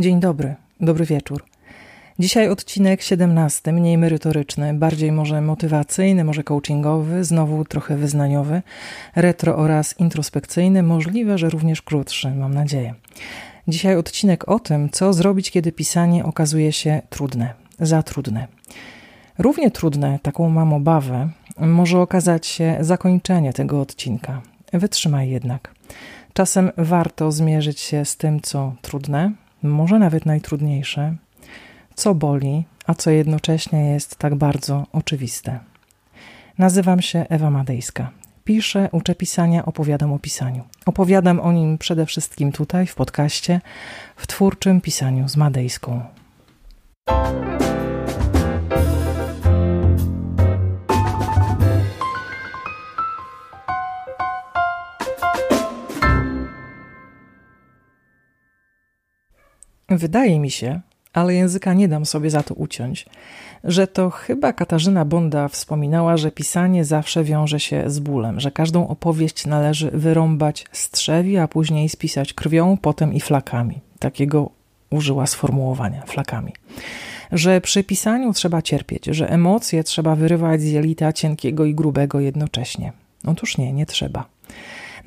Dzień dobry, dobry wieczór. Dzisiaj odcinek 17, mniej merytoryczny, bardziej może motywacyjny, może coachingowy, znowu trochę wyznaniowy, retro oraz introspekcyjny, możliwe, że również krótszy, mam nadzieję. Dzisiaj odcinek o tym, co zrobić, kiedy pisanie okazuje się trudne, za trudne. Równie trudne, taką mam obawę, może okazać się zakończenie tego odcinka. Wytrzymaj jednak. Czasem warto zmierzyć się z tym, co trudne, może nawet najtrudniejsze, co boli, a co jednocześnie jest tak bardzo oczywiste. Nazywam się Ewa Madejska. Piszę, uczę pisania, opowiadam o pisaniu. Opowiadam o nim przede wszystkim tutaj, w podcaście, w twórczym pisaniu z Madejską. Wydaje mi się, ale języka nie dam sobie za to uciąć, że to chyba Katarzyna Bonda wspominała, że pisanie zawsze wiąże się z bólem, że każdą opowieść należy wyrąbać strzewi, a później spisać krwią, potem i flakami. Takiego użyła sformułowania flakami. Że przy pisaniu trzeba cierpieć, że emocje trzeba wyrywać z jelita cienkiego i grubego jednocześnie. Otóż nie, nie trzeba.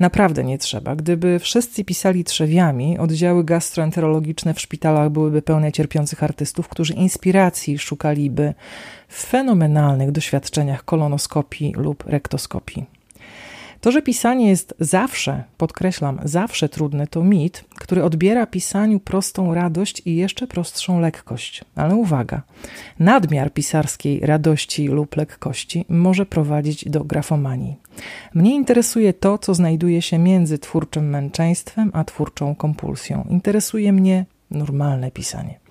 Naprawdę nie trzeba. Gdyby wszyscy pisali trzewiami, oddziały gastroenterologiczne w szpitalach byłyby pełne cierpiących artystów, którzy inspiracji szukaliby w fenomenalnych doświadczeniach kolonoskopii lub rektoskopii. To, że pisanie jest zawsze, podkreślam, zawsze trudne, to mit, który odbiera pisaniu prostą radość i jeszcze prostszą lekkość. Ale uwaga, nadmiar pisarskiej radości lub lekkości może prowadzić do grafomanii. Mnie interesuje to, co znajduje się między twórczym męczeństwem a twórczą kompulsją. Interesuje mnie normalne pisanie.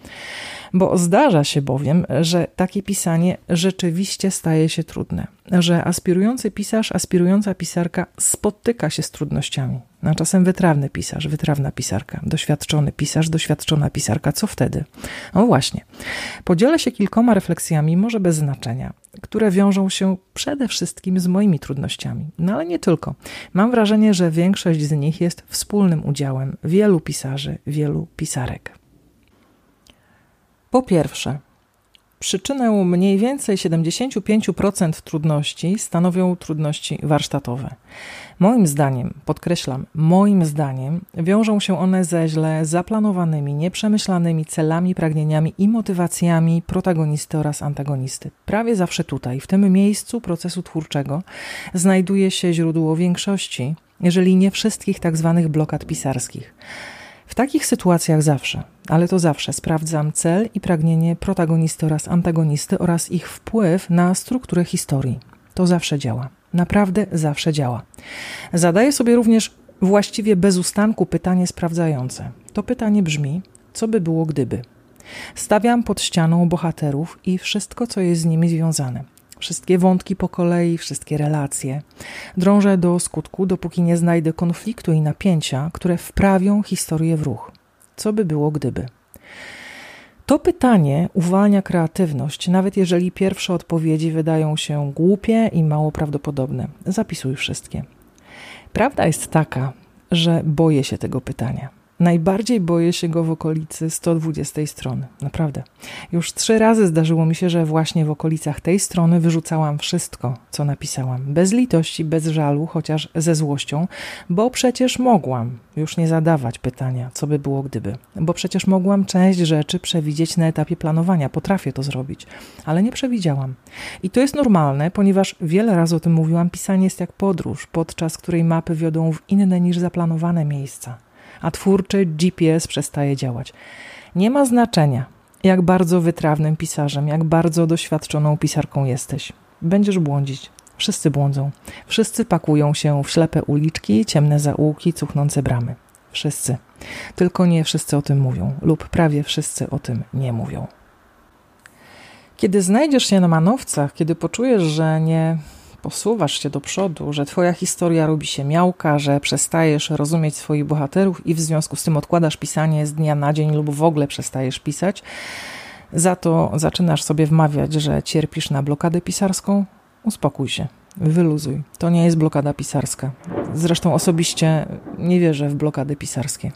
Bo zdarza się bowiem, że takie pisanie rzeczywiście staje się trudne, że aspirujący pisarz, aspirująca pisarka spotyka się z trudnościami. A czasem wytrawny pisarz, wytrawna pisarka, doświadczony pisarz, doświadczona pisarka. Co wtedy? No właśnie. Podzielę się kilkoma refleksjami, może bez znaczenia, które wiążą się przede wszystkim z moimi trudnościami. No ale nie tylko. Mam wrażenie, że większość z nich jest wspólnym udziałem wielu pisarzy, wielu pisarek. Po pierwsze, przyczynę mniej więcej 75% trudności stanowią trudności warsztatowe. Moim zdaniem, podkreślam, moim zdaniem, wiążą się one ze źle zaplanowanymi, nieprzemyślanymi celami, pragnieniami i motywacjami protagonisty oraz antagonisty. Prawie zawsze tutaj, w tym miejscu procesu twórczego, znajduje się źródło większości, jeżeli nie wszystkich tak zwanych blokad pisarskich. W takich sytuacjach zawsze, ale to zawsze sprawdzam cel i pragnienie protagonisty oraz antagonisty oraz ich wpływ na strukturę historii. To zawsze działa. Naprawdę zawsze działa. Zadaję sobie również właściwie bez ustanku pytanie sprawdzające. To pytanie brzmi: co by było gdyby? Stawiam pod ścianą bohaterów i wszystko, co jest z nimi związane wszystkie wątki po kolei, wszystkie relacje. Drążę do skutku, dopóki nie znajdę konfliktu i napięcia, które wprawią historię w ruch. Co by było gdyby? To pytanie uwalnia kreatywność, nawet jeżeli pierwsze odpowiedzi wydają się głupie i mało prawdopodobne. Zapisuj wszystkie. Prawda jest taka, że boję się tego pytania. Najbardziej boję się go w okolicy 120 strony. Naprawdę. Już trzy razy zdarzyło mi się, że właśnie w okolicach tej strony wyrzucałam wszystko, co napisałam. Bez litości, bez żalu, chociaż ze złością, bo przecież mogłam już nie zadawać pytania, co by było gdyby. Bo przecież mogłam część rzeczy przewidzieć na etapie planowania. Potrafię to zrobić, ale nie przewidziałam. I to jest normalne, ponieważ wiele razy o tym mówiłam, pisanie jest jak podróż, podczas której mapy wiodą w inne niż zaplanowane miejsca a twórczy GPS przestaje działać. Nie ma znaczenia, jak bardzo wytrawnym pisarzem, jak bardzo doświadczoną pisarką jesteś. Będziesz błądzić. Wszyscy błądzą. Wszyscy pakują się w ślepe uliczki, ciemne zaułki, cuchnące bramy. Wszyscy. Tylko nie wszyscy o tym mówią, lub prawie wszyscy o tym nie mówią. Kiedy znajdziesz się na manowcach, kiedy poczujesz, że nie posuwasz się do przodu, że twoja historia robi się miałka, że przestajesz rozumieć swoich bohaterów i w związku z tym odkładasz pisanie z dnia na dzień lub w ogóle przestajesz pisać, za to zaczynasz sobie wmawiać, że cierpisz na blokadę pisarską, uspokój się, wyluzuj. To nie jest blokada pisarska. Zresztą osobiście nie wierzę w blokady pisarskie.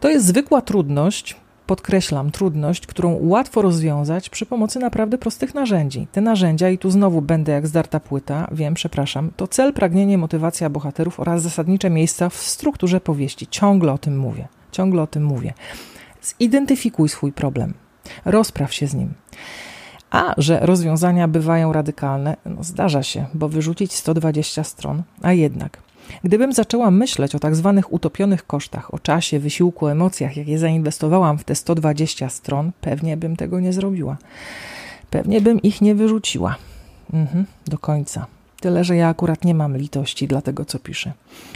To jest zwykła trudność, podkreślam, trudność, którą łatwo rozwiązać przy pomocy naprawdę prostych narzędzi. Te narzędzia, i tu znowu będę jak zdarta płyta, wiem, przepraszam, to cel, pragnienie, motywacja bohaterów oraz zasadnicze miejsca w strukturze powieści. Ciągle o tym mówię. Ciągle o tym mówię. Zidentyfikuj swój problem. Rozpraw się z nim. A że rozwiązania bywają radykalne, no zdarza się, bo wyrzucić 120 stron, a jednak Gdybym zaczęła myśleć o tak zwanych utopionych kosztach, o czasie, wysiłku, emocjach, jakie zainwestowałam w te 120 stron, pewnie bym tego nie zrobiła. Pewnie bym ich nie wyrzuciła. Mhm, do końca. Tyle, że ja akurat nie mam litości dla tego, co piszę.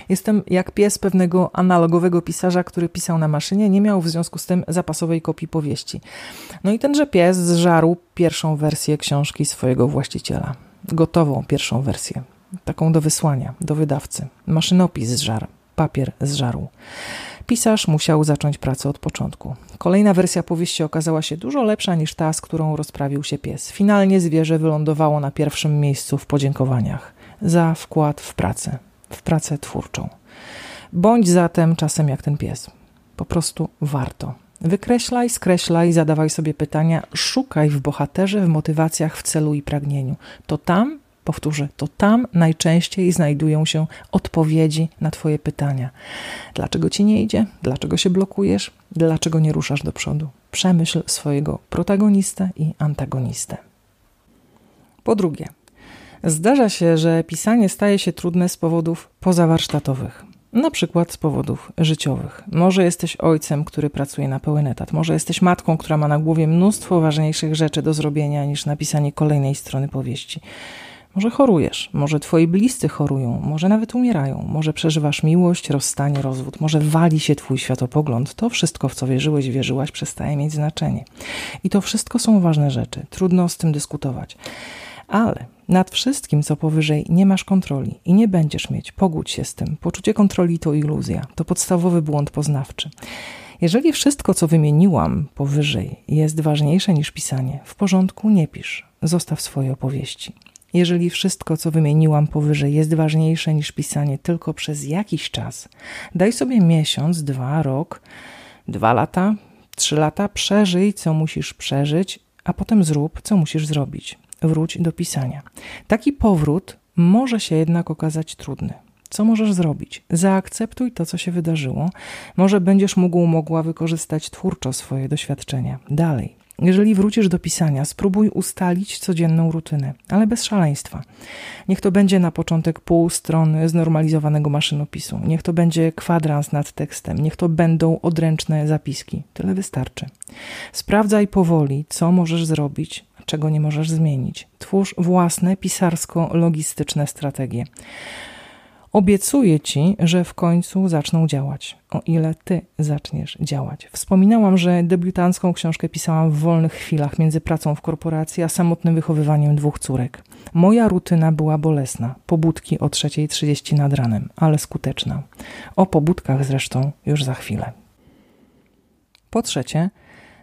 Jestem jak pies pewnego analogowego pisarza, który pisał na maszynie, nie miał w związku z tym zapasowej kopii powieści. No i tenże pies zżarł pierwszą wersję książki swojego właściciela. Gotową pierwszą wersję taką do wysłania, do wydawcy. Maszynopis zżarł, papier zżarł. Pisarz musiał zacząć pracę od początku. Kolejna wersja powieści okazała się dużo lepsza niż ta, z którą rozprawił się pies. Finalnie zwierzę wylądowało na pierwszym miejscu w podziękowaniach za wkład w pracę, w pracę twórczą. Bądź zatem czasem jak ten pies. Po prostu warto. Wykreślaj, skreślaj, zadawaj sobie pytania, szukaj w bohaterze, w motywacjach, w celu i pragnieniu. To tam Powtórzę, to tam najczęściej znajdują się odpowiedzi na Twoje pytania. Dlaczego ci nie idzie? Dlaczego się blokujesz? Dlaczego nie ruszasz do przodu? Przemyśl swojego protagonistę i antagonistę. Po drugie, zdarza się, że pisanie staje się trudne z powodów pozawarsztatowych. Na przykład z powodów życiowych. Może jesteś ojcem, który pracuje na pełen etat. Może jesteś matką, która ma na głowie mnóstwo ważniejszych rzeczy do zrobienia niż napisanie kolejnej strony powieści. Może chorujesz, może twoi bliscy chorują, może nawet umierają, może przeżywasz miłość, rozstanie, rozwód, może wali się twój światopogląd. To wszystko, w co wierzyłeś, wierzyłaś, przestaje mieć znaczenie. I to wszystko są ważne rzeczy. Trudno z tym dyskutować. Ale nad wszystkim, co powyżej, nie masz kontroli i nie będziesz mieć. Pogódź się z tym. Poczucie kontroli to iluzja, to podstawowy błąd poznawczy. Jeżeli wszystko, co wymieniłam powyżej, jest ważniejsze niż pisanie, w porządku, nie pisz. Zostaw swoje opowieści. Jeżeli wszystko, co wymieniłam powyżej, jest ważniejsze niż pisanie tylko przez jakiś czas, daj sobie miesiąc, dwa, rok, dwa lata, trzy lata, przeżyj, co musisz przeżyć, a potem zrób, co musisz zrobić. Wróć do pisania. Taki powrót może się jednak okazać trudny. Co możesz zrobić? Zaakceptuj to, co się wydarzyło. Może będziesz mógł, mogła wykorzystać twórczo swoje doświadczenia. Dalej, jeżeli wrócisz do pisania, spróbuj ustalić codzienną rutynę, ale bez szaleństwa. Niech to będzie na początek pół strony znormalizowanego maszynopisu, niech to będzie kwadrans nad tekstem, niech to będą odręczne zapiski. Tyle wystarczy. Sprawdzaj powoli, co możesz zrobić, czego nie możesz zmienić. Twórz własne pisarsko-logistyczne strategie. Obiecuję ci, że w końcu zaczną działać, o ile ty zaczniesz działać. Wspominałam, że debiutancką książkę pisałam w wolnych chwilach między pracą w korporacji a samotnym wychowywaniem dwóch córek. Moja rutyna była bolesna, pobudki o 3.30 nad ranem, ale skuteczna. O pobudkach zresztą już za chwilę. Po trzecie,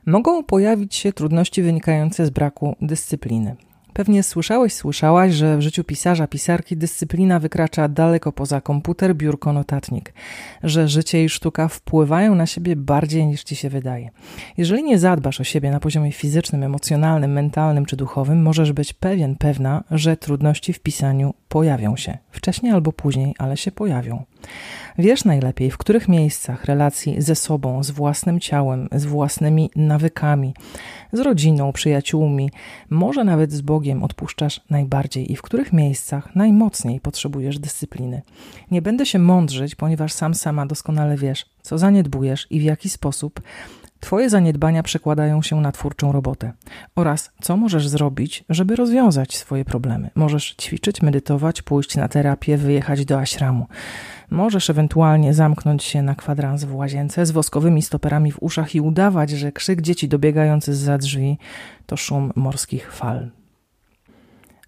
mogą pojawić się trudności wynikające z braku dyscypliny. Pewnie słyszałeś, słyszałaś, że w życiu pisarza, pisarki dyscyplina wykracza daleko poza komputer, biurko, notatnik, że życie i sztuka wpływają na siebie bardziej niż ci się wydaje. Jeżeli nie zadbasz o siebie na poziomie fizycznym, emocjonalnym, mentalnym czy duchowym, możesz być pewien, pewna, że trudności w pisaniu pojawią się. Wcześniej albo później, ale się pojawią. Wiesz najlepiej, w których miejscach relacji ze sobą, z własnym ciałem, z własnymi nawykami, z rodziną, przyjaciółmi, może nawet z Bogiem odpuszczasz najbardziej i w których miejscach najmocniej potrzebujesz dyscypliny. Nie będę się mądrzyć, ponieważ sam sama doskonale wiesz, co zaniedbujesz i w jaki sposób Twoje zaniedbania przekładają się na twórczą robotę oraz co możesz zrobić, żeby rozwiązać swoje problemy. Możesz ćwiczyć, medytować, pójść na terapię, wyjechać do aśramu. Możesz ewentualnie zamknąć się na kwadrans w łazience z woskowymi stoperami w uszach i udawać, że krzyk dzieci dobiegający za drzwi to szum morskich fal.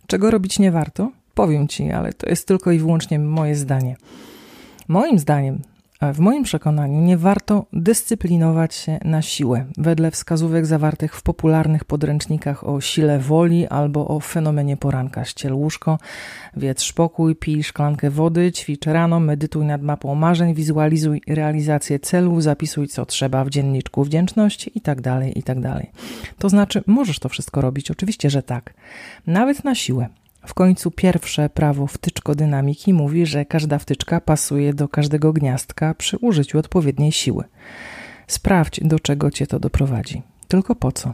Czego robić nie warto? Powiem ci, ale to jest tylko i wyłącznie moje zdanie. Moim zdaniem W moim przekonaniu nie warto dyscyplinować się na siłę, wedle wskazówek zawartych w popularnych podręcznikach o sile woli albo o fenomenie poranka. Ściel łóżko, wiedz spokój, pij szklankę wody, ćwicz rano, medytuj nad mapą marzeń, wizualizuj realizację celu, zapisuj co trzeba w dzienniczku wdzięczności itd., tak itd. Tak to znaczy, możesz to wszystko robić, oczywiście, że tak. Nawet na siłę. W końcu pierwsze prawo wtyczkodynamiki mówi, że każda wtyczka pasuje do każdego gniazdka przy użyciu odpowiedniej siły. Sprawdź, do czego cię to doprowadzi. Tylko po co?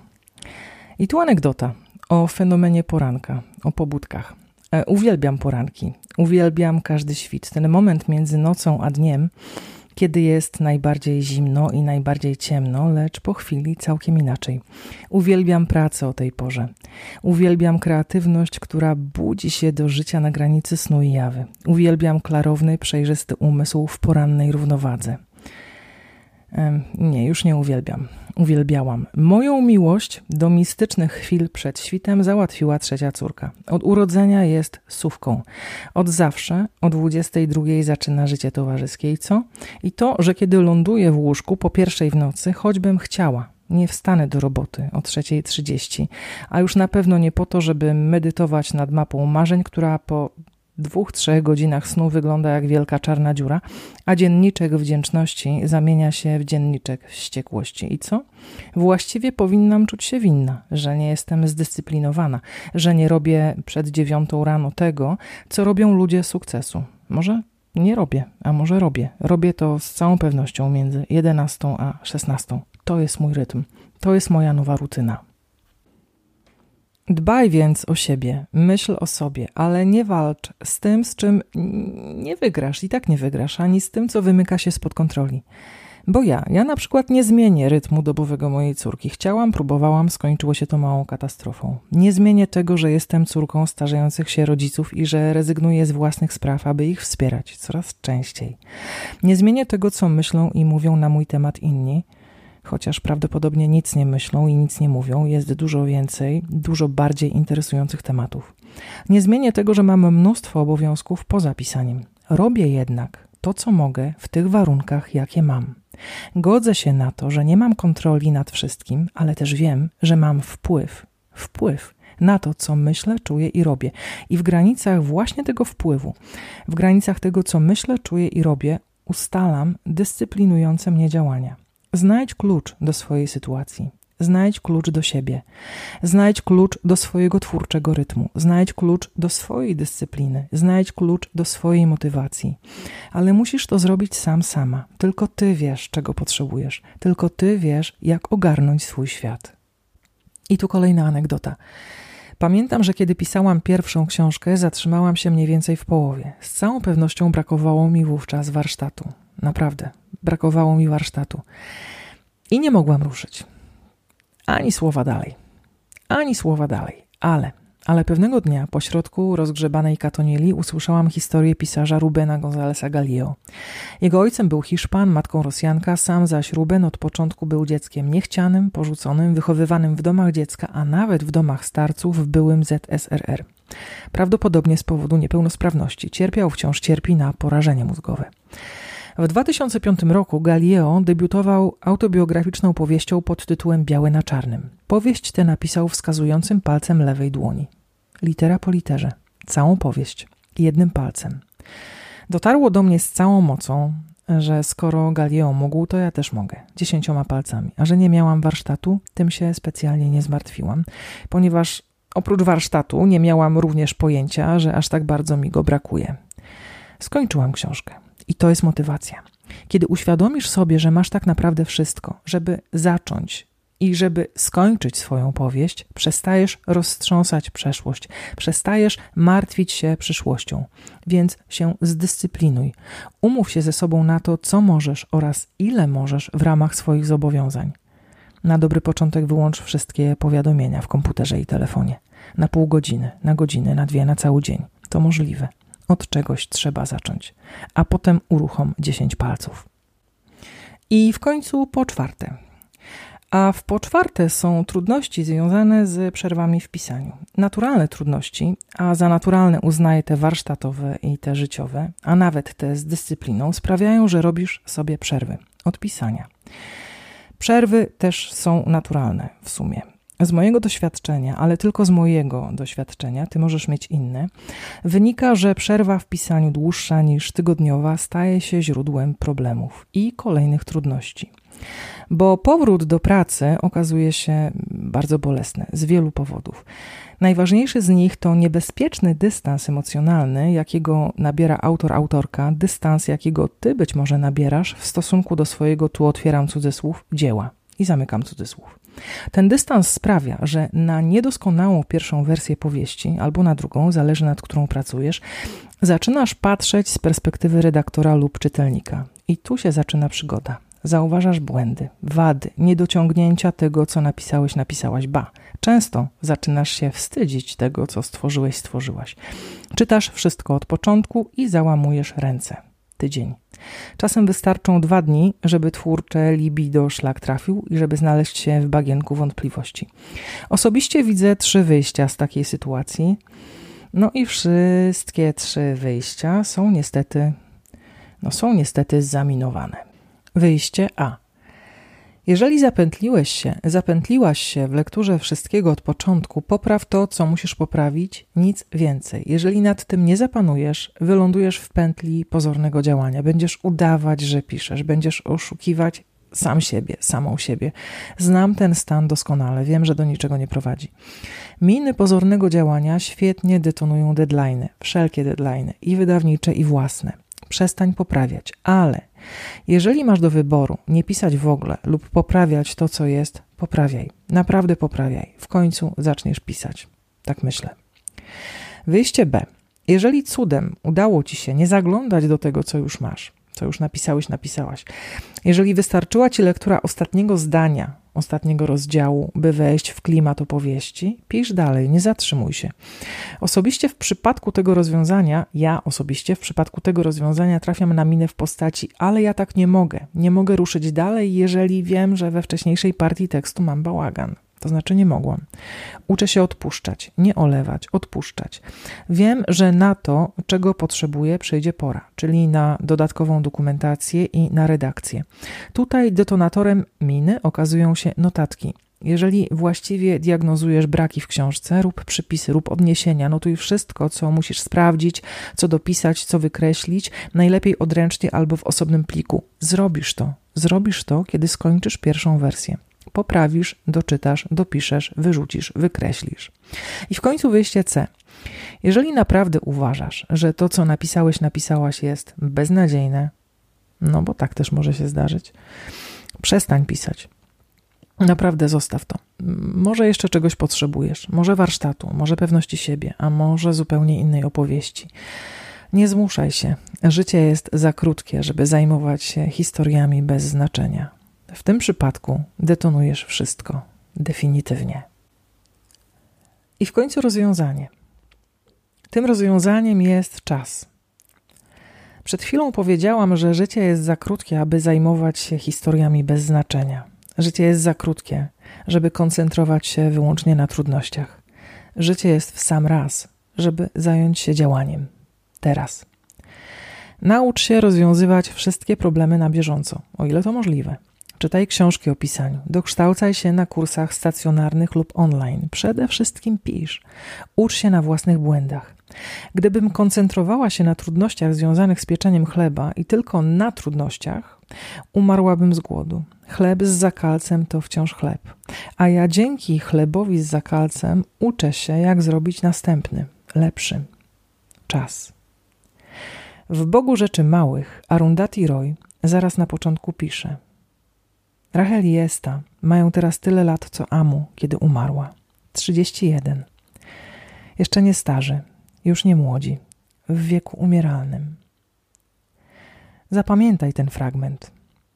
I tu anegdota o fenomenie poranka, o pobudkach. E, uwielbiam poranki, uwielbiam każdy świt. Ten moment między nocą a dniem kiedy jest najbardziej zimno i najbardziej ciemno, lecz po chwili całkiem inaczej. Uwielbiam pracę o tej porze. Uwielbiam kreatywność, która budzi się do życia na granicy snu i jawy. Uwielbiam klarowny, przejrzysty umysł w porannej równowadze. Nie, już nie uwielbiam. Uwielbiałam. Moją miłość do mistycznych chwil przed świtem załatwiła trzecia córka. Od urodzenia jest sówką. Od zawsze o 22 zaczyna życie towarzyskie. I co? I to, że kiedy ląduję w łóżku po pierwszej w nocy, choćbym chciała, nie wstanę do roboty o 3.30, a już na pewno nie po to, żeby medytować nad mapą marzeń, która po dwóch, trzech godzinach snu wygląda jak wielka czarna dziura, a dzienniczek wdzięczności zamienia się w dzienniczek wściekłości. I co? Właściwie powinnam czuć się winna, że nie jestem zdyscyplinowana, że nie robię przed dziewiątą rano tego, co robią ludzie sukcesu. Może nie robię, a może robię. Robię to z całą pewnością między 11 a 16. To jest mój rytm. To jest moja nowa rutyna. Dbaj więc o siebie, myśl o sobie, ale nie walcz z tym, z czym nie wygrasz i tak nie wygrasz, ani z tym, co wymyka się spod kontroli. Bo ja, ja na przykład nie zmienię rytmu dobowego mojej córki. Chciałam, próbowałam, skończyło się to małą katastrofą. Nie zmienię tego, że jestem córką starzejących się rodziców i że rezygnuję z własnych spraw, aby ich wspierać coraz częściej. Nie zmienię tego, co myślą i mówią na mój temat inni chociaż prawdopodobnie nic nie myślą i nic nie mówią, jest dużo więcej, dużo bardziej interesujących tematów. Nie zmienię tego, że mam mnóstwo obowiązków poza pisaniem. Robię jednak to, co mogę w tych warunkach, jakie mam. Godzę się na to, że nie mam kontroli nad wszystkim, ale też wiem, że mam wpływ. Wpływ na to, co myślę, czuję i robię. I w granicach właśnie tego wpływu, w granicach tego, co myślę, czuję i robię, ustalam dyscyplinujące mnie działania. Znajdź klucz do swojej sytuacji. Znajdź klucz do siebie. Znajdź klucz do swojego twórczego rytmu. Znajdź klucz do swojej dyscypliny. Znajdź klucz do swojej motywacji. Ale musisz to zrobić sam, sama. Tylko ty wiesz, czego potrzebujesz. Tylko ty wiesz, jak ogarnąć swój świat. I tu kolejna anegdota. Pamiętam, że kiedy pisałam pierwszą książkę, zatrzymałam się mniej więcej w połowie. Z całą pewnością brakowało mi wówczas warsztatu. Naprawdę, brakowało mi warsztatu. I nie mogłam ruszyć. Ani słowa dalej. Ani słowa dalej. Ale, ale pewnego dnia po środku rozgrzebanej katonieli usłyszałam historię pisarza Rubena Gonzalesa Galileo. Jego ojcem był Hiszpan, matką Rosjanka, sam zaś Ruben od początku był dzieckiem niechcianym, porzuconym, wychowywanym w domach dziecka, a nawet w domach starców w byłym ZSRR. Prawdopodobnie z powodu niepełnosprawności. Cierpiał, wciąż cierpi na porażenie mózgowe. W 2005 roku Galileo debiutował autobiograficzną powieścią pod tytułem Białe na czarnym. Powieść tę napisał wskazującym palcem lewej dłoni. Litera po literze. Całą powieść. Jednym palcem. Dotarło do mnie z całą mocą, że skoro Galileo mógł, to ja też mogę. Dziesięcioma palcami. A że nie miałam warsztatu, tym się specjalnie nie zmartwiłam, ponieważ oprócz warsztatu nie miałam również pojęcia, że aż tak bardzo mi go brakuje. Skończyłam książkę. I to jest motywacja. Kiedy uświadomisz sobie, że masz tak naprawdę wszystko, żeby zacząć i żeby skończyć swoją powieść, przestajesz roztrząsać przeszłość, przestajesz martwić się przyszłością. Więc się zdyscyplinuj. Umów się ze sobą na to, co możesz oraz ile możesz w ramach swoich zobowiązań. Na dobry początek wyłącz wszystkie powiadomienia w komputerze i telefonie. Na pół godziny, na godzinę, na dwie, na cały dzień. To możliwe. Od czegoś trzeba zacząć, a potem uruchom 10 palców. I w końcu po czwarte. A w po czwarte są trudności związane z przerwami w pisaniu. Naturalne trudności, a za naturalne uznaję te warsztatowe i te życiowe, a nawet te z dyscypliną, sprawiają, że robisz sobie przerwy od pisania. Przerwy też są naturalne w sumie. Z mojego doświadczenia, ale tylko z mojego doświadczenia, ty możesz mieć inne, wynika, że przerwa w pisaniu dłuższa niż tygodniowa staje się źródłem problemów i kolejnych trudności. Bo powrót do pracy okazuje się bardzo bolesny z wielu powodów. Najważniejszy z nich to niebezpieczny dystans emocjonalny, jakiego nabiera autor, autorka, dystans, jakiego ty być może nabierasz w stosunku do swojego, tu otwieram cudzysłów, dzieła i zamykam cudzysłów. Ten dystans sprawia, że na niedoskonałą pierwszą wersję powieści albo na drugą, zależy nad którą pracujesz, zaczynasz patrzeć z perspektywy redaktora lub czytelnika. I tu się zaczyna przygoda. Zauważasz błędy, wady, niedociągnięcia tego, co napisałeś, napisałaś, ba. Często zaczynasz się wstydzić tego, co stworzyłeś, stworzyłaś. Czytasz wszystko od początku i załamujesz ręce. Tydzień. Czasem wystarczą dwa dni, żeby twórcze libido szlak trafił i żeby znaleźć się w bagienku wątpliwości. Osobiście widzę trzy wyjścia z takiej sytuacji. No i wszystkie trzy wyjścia są niestety, no są niestety zaminowane. Wyjście A. Jeżeli zapętliłeś się, zapętliłaś się w lekturze wszystkiego od początku, popraw to, co musisz poprawić, nic więcej. Jeżeli nad tym nie zapanujesz, wylądujesz w pętli pozornego działania. Będziesz udawać, że piszesz, będziesz oszukiwać sam siebie, samą siebie. Znam ten stan doskonale, wiem, że do niczego nie prowadzi. Miny pozornego działania świetnie detonują deadlines, wszelkie deadlines, i wydawnicze, i własne. Przestań poprawiać, ale jeżeli masz do wyboru nie pisać w ogóle lub poprawiać to, co jest, poprawiaj. Naprawdę poprawiaj. W końcu zaczniesz pisać. Tak myślę. Wyjście B. Jeżeli cudem udało ci się nie zaglądać do tego, co już masz, co już napisałeś, napisałaś, jeżeli wystarczyła ci lektura ostatniego zdania ostatniego rozdziału, by wejść w klimat opowieści, pisz dalej, nie zatrzymuj się. Osobiście w przypadku tego rozwiązania, ja osobiście w przypadku tego rozwiązania trafiam na minę w postaci, ale ja tak nie mogę. Nie mogę ruszyć dalej, jeżeli wiem, że we wcześniejszej partii tekstu mam bałagan to znaczy nie mogłam. Uczę się odpuszczać, nie olewać, odpuszczać. Wiem, że na to, czego potrzebuję, przyjdzie pora, czyli na dodatkową dokumentację i na redakcję. Tutaj detonatorem miny okazują się notatki. Jeżeli właściwie diagnozujesz braki w książce, rób przypisy, rób odniesienia, notuj wszystko, co musisz sprawdzić, co dopisać, co wykreślić, najlepiej odręcznie albo w osobnym pliku. Zrobisz to. Zrobisz to, kiedy skończysz pierwszą wersję poprawisz, doczytasz, dopiszesz, wyrzucisz, wykreślisz. I w końcu wyjście C. Jeżeli naprawdę uważasz, że to, co napisałeś, napisałaś jest beznadziejne, no bo tak też może się zdarzyć, przestań pisać. Naprawdę zostaw to. Może jeszcze czegoś potrzebujesz, może warsztatu, może pewności siebie, a może zupełnie innej opowieści. Nie zmuszaj się. Życie jest za krótkie, żeby zajmować się historiami bez znaczenia. W tym przypadku detonujesz wszystko definitywnie. I w końcu rozwiązanie. Tym rozwiązaniem jest czas. Przed chwilą powiedziałam, że życie jest za krótkie, aby zajmować się historiami bez znaczenia. Życie jest za krótkie, żeby koncentrować się wyłącznie na trudnościach. Życie jest w sam raz, żeby zająć się działaniem. Teraz. Naucz się rozwiązywać wszystkie problemy na bieżąco, o ile to możliwe. Czytaj książki o pisaniu, dokształcaj się na kursach stacjonarnych lub online. Przede wszystkim pisz. Ucz się na własnych błędach. Gdybym koncentrowała się na trudnościach związanych z pieczeniem chleba i tylko na trudnościach, umarłabym z głodu. Chleb z zakalcem to wciąż chleb, a ja dzięki chlebowi z zakalcem uczę się, jak zrobić następny, lepszy. Czas. W Bogu Rzeczy Małych Arundhati Roy zaraz na początku pisze – Rachel i Esta mają teraz tyle lat co Amu, kiedy umarła. 31. Jeszcze nie starzy, już nie młodzi, w wieku umieralnym. Zapamiętaj ten fragment.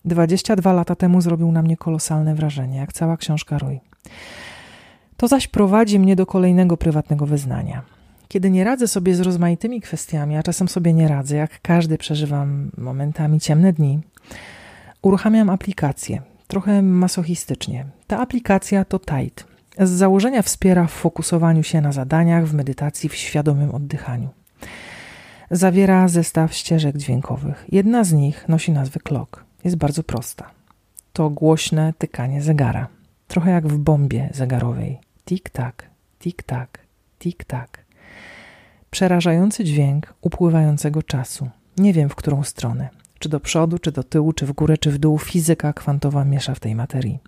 22 lata temu zrobił na mnie kolosalne wrażenie, jak cała książka Roy. To zaś prowadzi mnie do kolejnego prywatnego wyznania. Kiedy nie radzę sobie z rozmaitymi kwestiami, a czasem sobie nie radzę, jak każdy przeżywam momentami ciemne dni, uruchamiam aplikację, trochę masochistycznie. Ta aplikacja to Tide. Z założenia wspiera w fokusowaniu się na zadaniach, w medytacji, w świadomym oddychaniu. Zawiera zestaw ścieżek dźwiękowych. Jedna z nich nosi nazwę Clock. Jest bardzo prosta. To głośne tykanie zegara. Trochę jak w bombie zegarowej. Tik-tak, tik-tak, tik-tak. Przerażający dźwięk upływającego czasu. Nie wiem w którą stronę. Czy do przodu, czy do tyłu, czy w górę, czy w dół, fizyka kwantowa miesza w tej materii.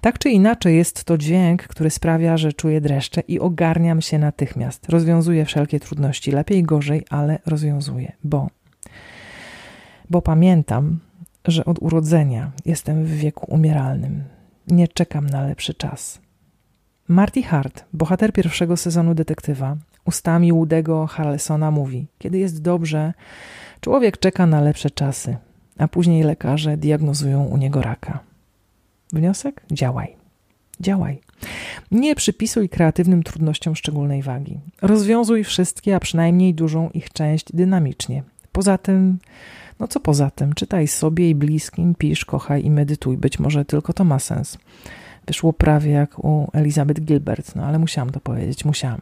Tak czy inaczej, jest to dźwięk, który sprawia, że czuję dreszcze i ogarniam się natychmiast. Rozwiązuję wszelkie trudności, lepiej, gorzej, ale rozwiązuję, bo. Bo pamiętam, że od urodzenia jestem w wieku umieralnym. Nie czekam na lepszy czas. Marty Hart, bohater pierwszego sezonu detektywa, ustami łudego Harlesona mówi: Kiedy jest dobrze, człowiek czeka na lepsze czasy, a później lekarze diagnozują u niego raka. Wniosek? Działaj. Działaj. Nie przypisuj kreatywnym trudnościom szczególnej wagi. Rozwiązuj wszystkie, a przynajmniej dużą ich część dynamicznie. Poza tym, no co poza tym, czytaj sobie i bliskim, pisz, kochaj i medytuj. Być może tylko to ma sens. Wyszło prawie jak u Elizabeth Gilbert, no ale musiałam to powiedzieć, musiałam.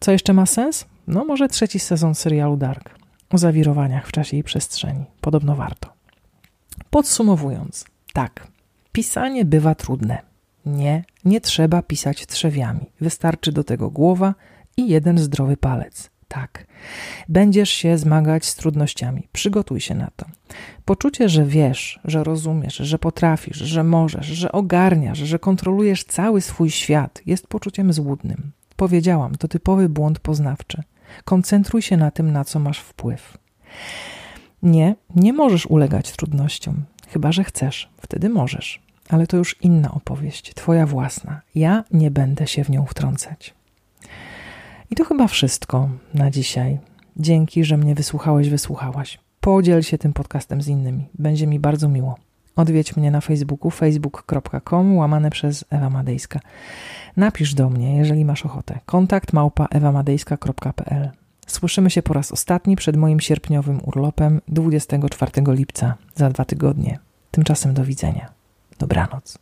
Co jeszcze ma sens? No może trzeci sezon serialu Dark o zawirowaniach w czasie i przestrzeni. Podobno warto. Podsumowując, tak, pisanie bywa trudne. Nie, nie trzeba pisać trzewiami. Wystarczy do tego głowa i jeden zdrowy palec. Tak, będziesz się zmagać z trudnościami. Przygotuj się na to. Poczucie, że wiesz, że rozumiesz, że potrafisz, że możesz, że ogarniasz, że kontrolujesz cały swój świat, jest poczuciem złudnym. Powiedziałam, to typowy błąd poznawczy. Koncentruj się na tym, na co masz wpływ. Nie, nie możesz ulegać trudnościom, chyba że chcesz, wtedy możesz, ale to już inna opowieść, twoja własna. Ja nie będę się w nią wtrącać. I to chyba wszystko na dzisiaj. Dzięki, że mnie wysłuchałeś, wysłuchałaś. Podziel się tym podcastem z innymi. Będzie mi bardzo miło. Odwiedź mnie na Facebooku facebook.com łamane przez Ewa Madejska. Napisz do mnie, jeżeli masz ochotę. Kontakt małpa ewamadejska.pl Słyszymy się po raz ostatni przed moim sierpniowym urlopem 24 lipca, za dwa tygodnie. Tymczasem do widzenia. Dobranoc.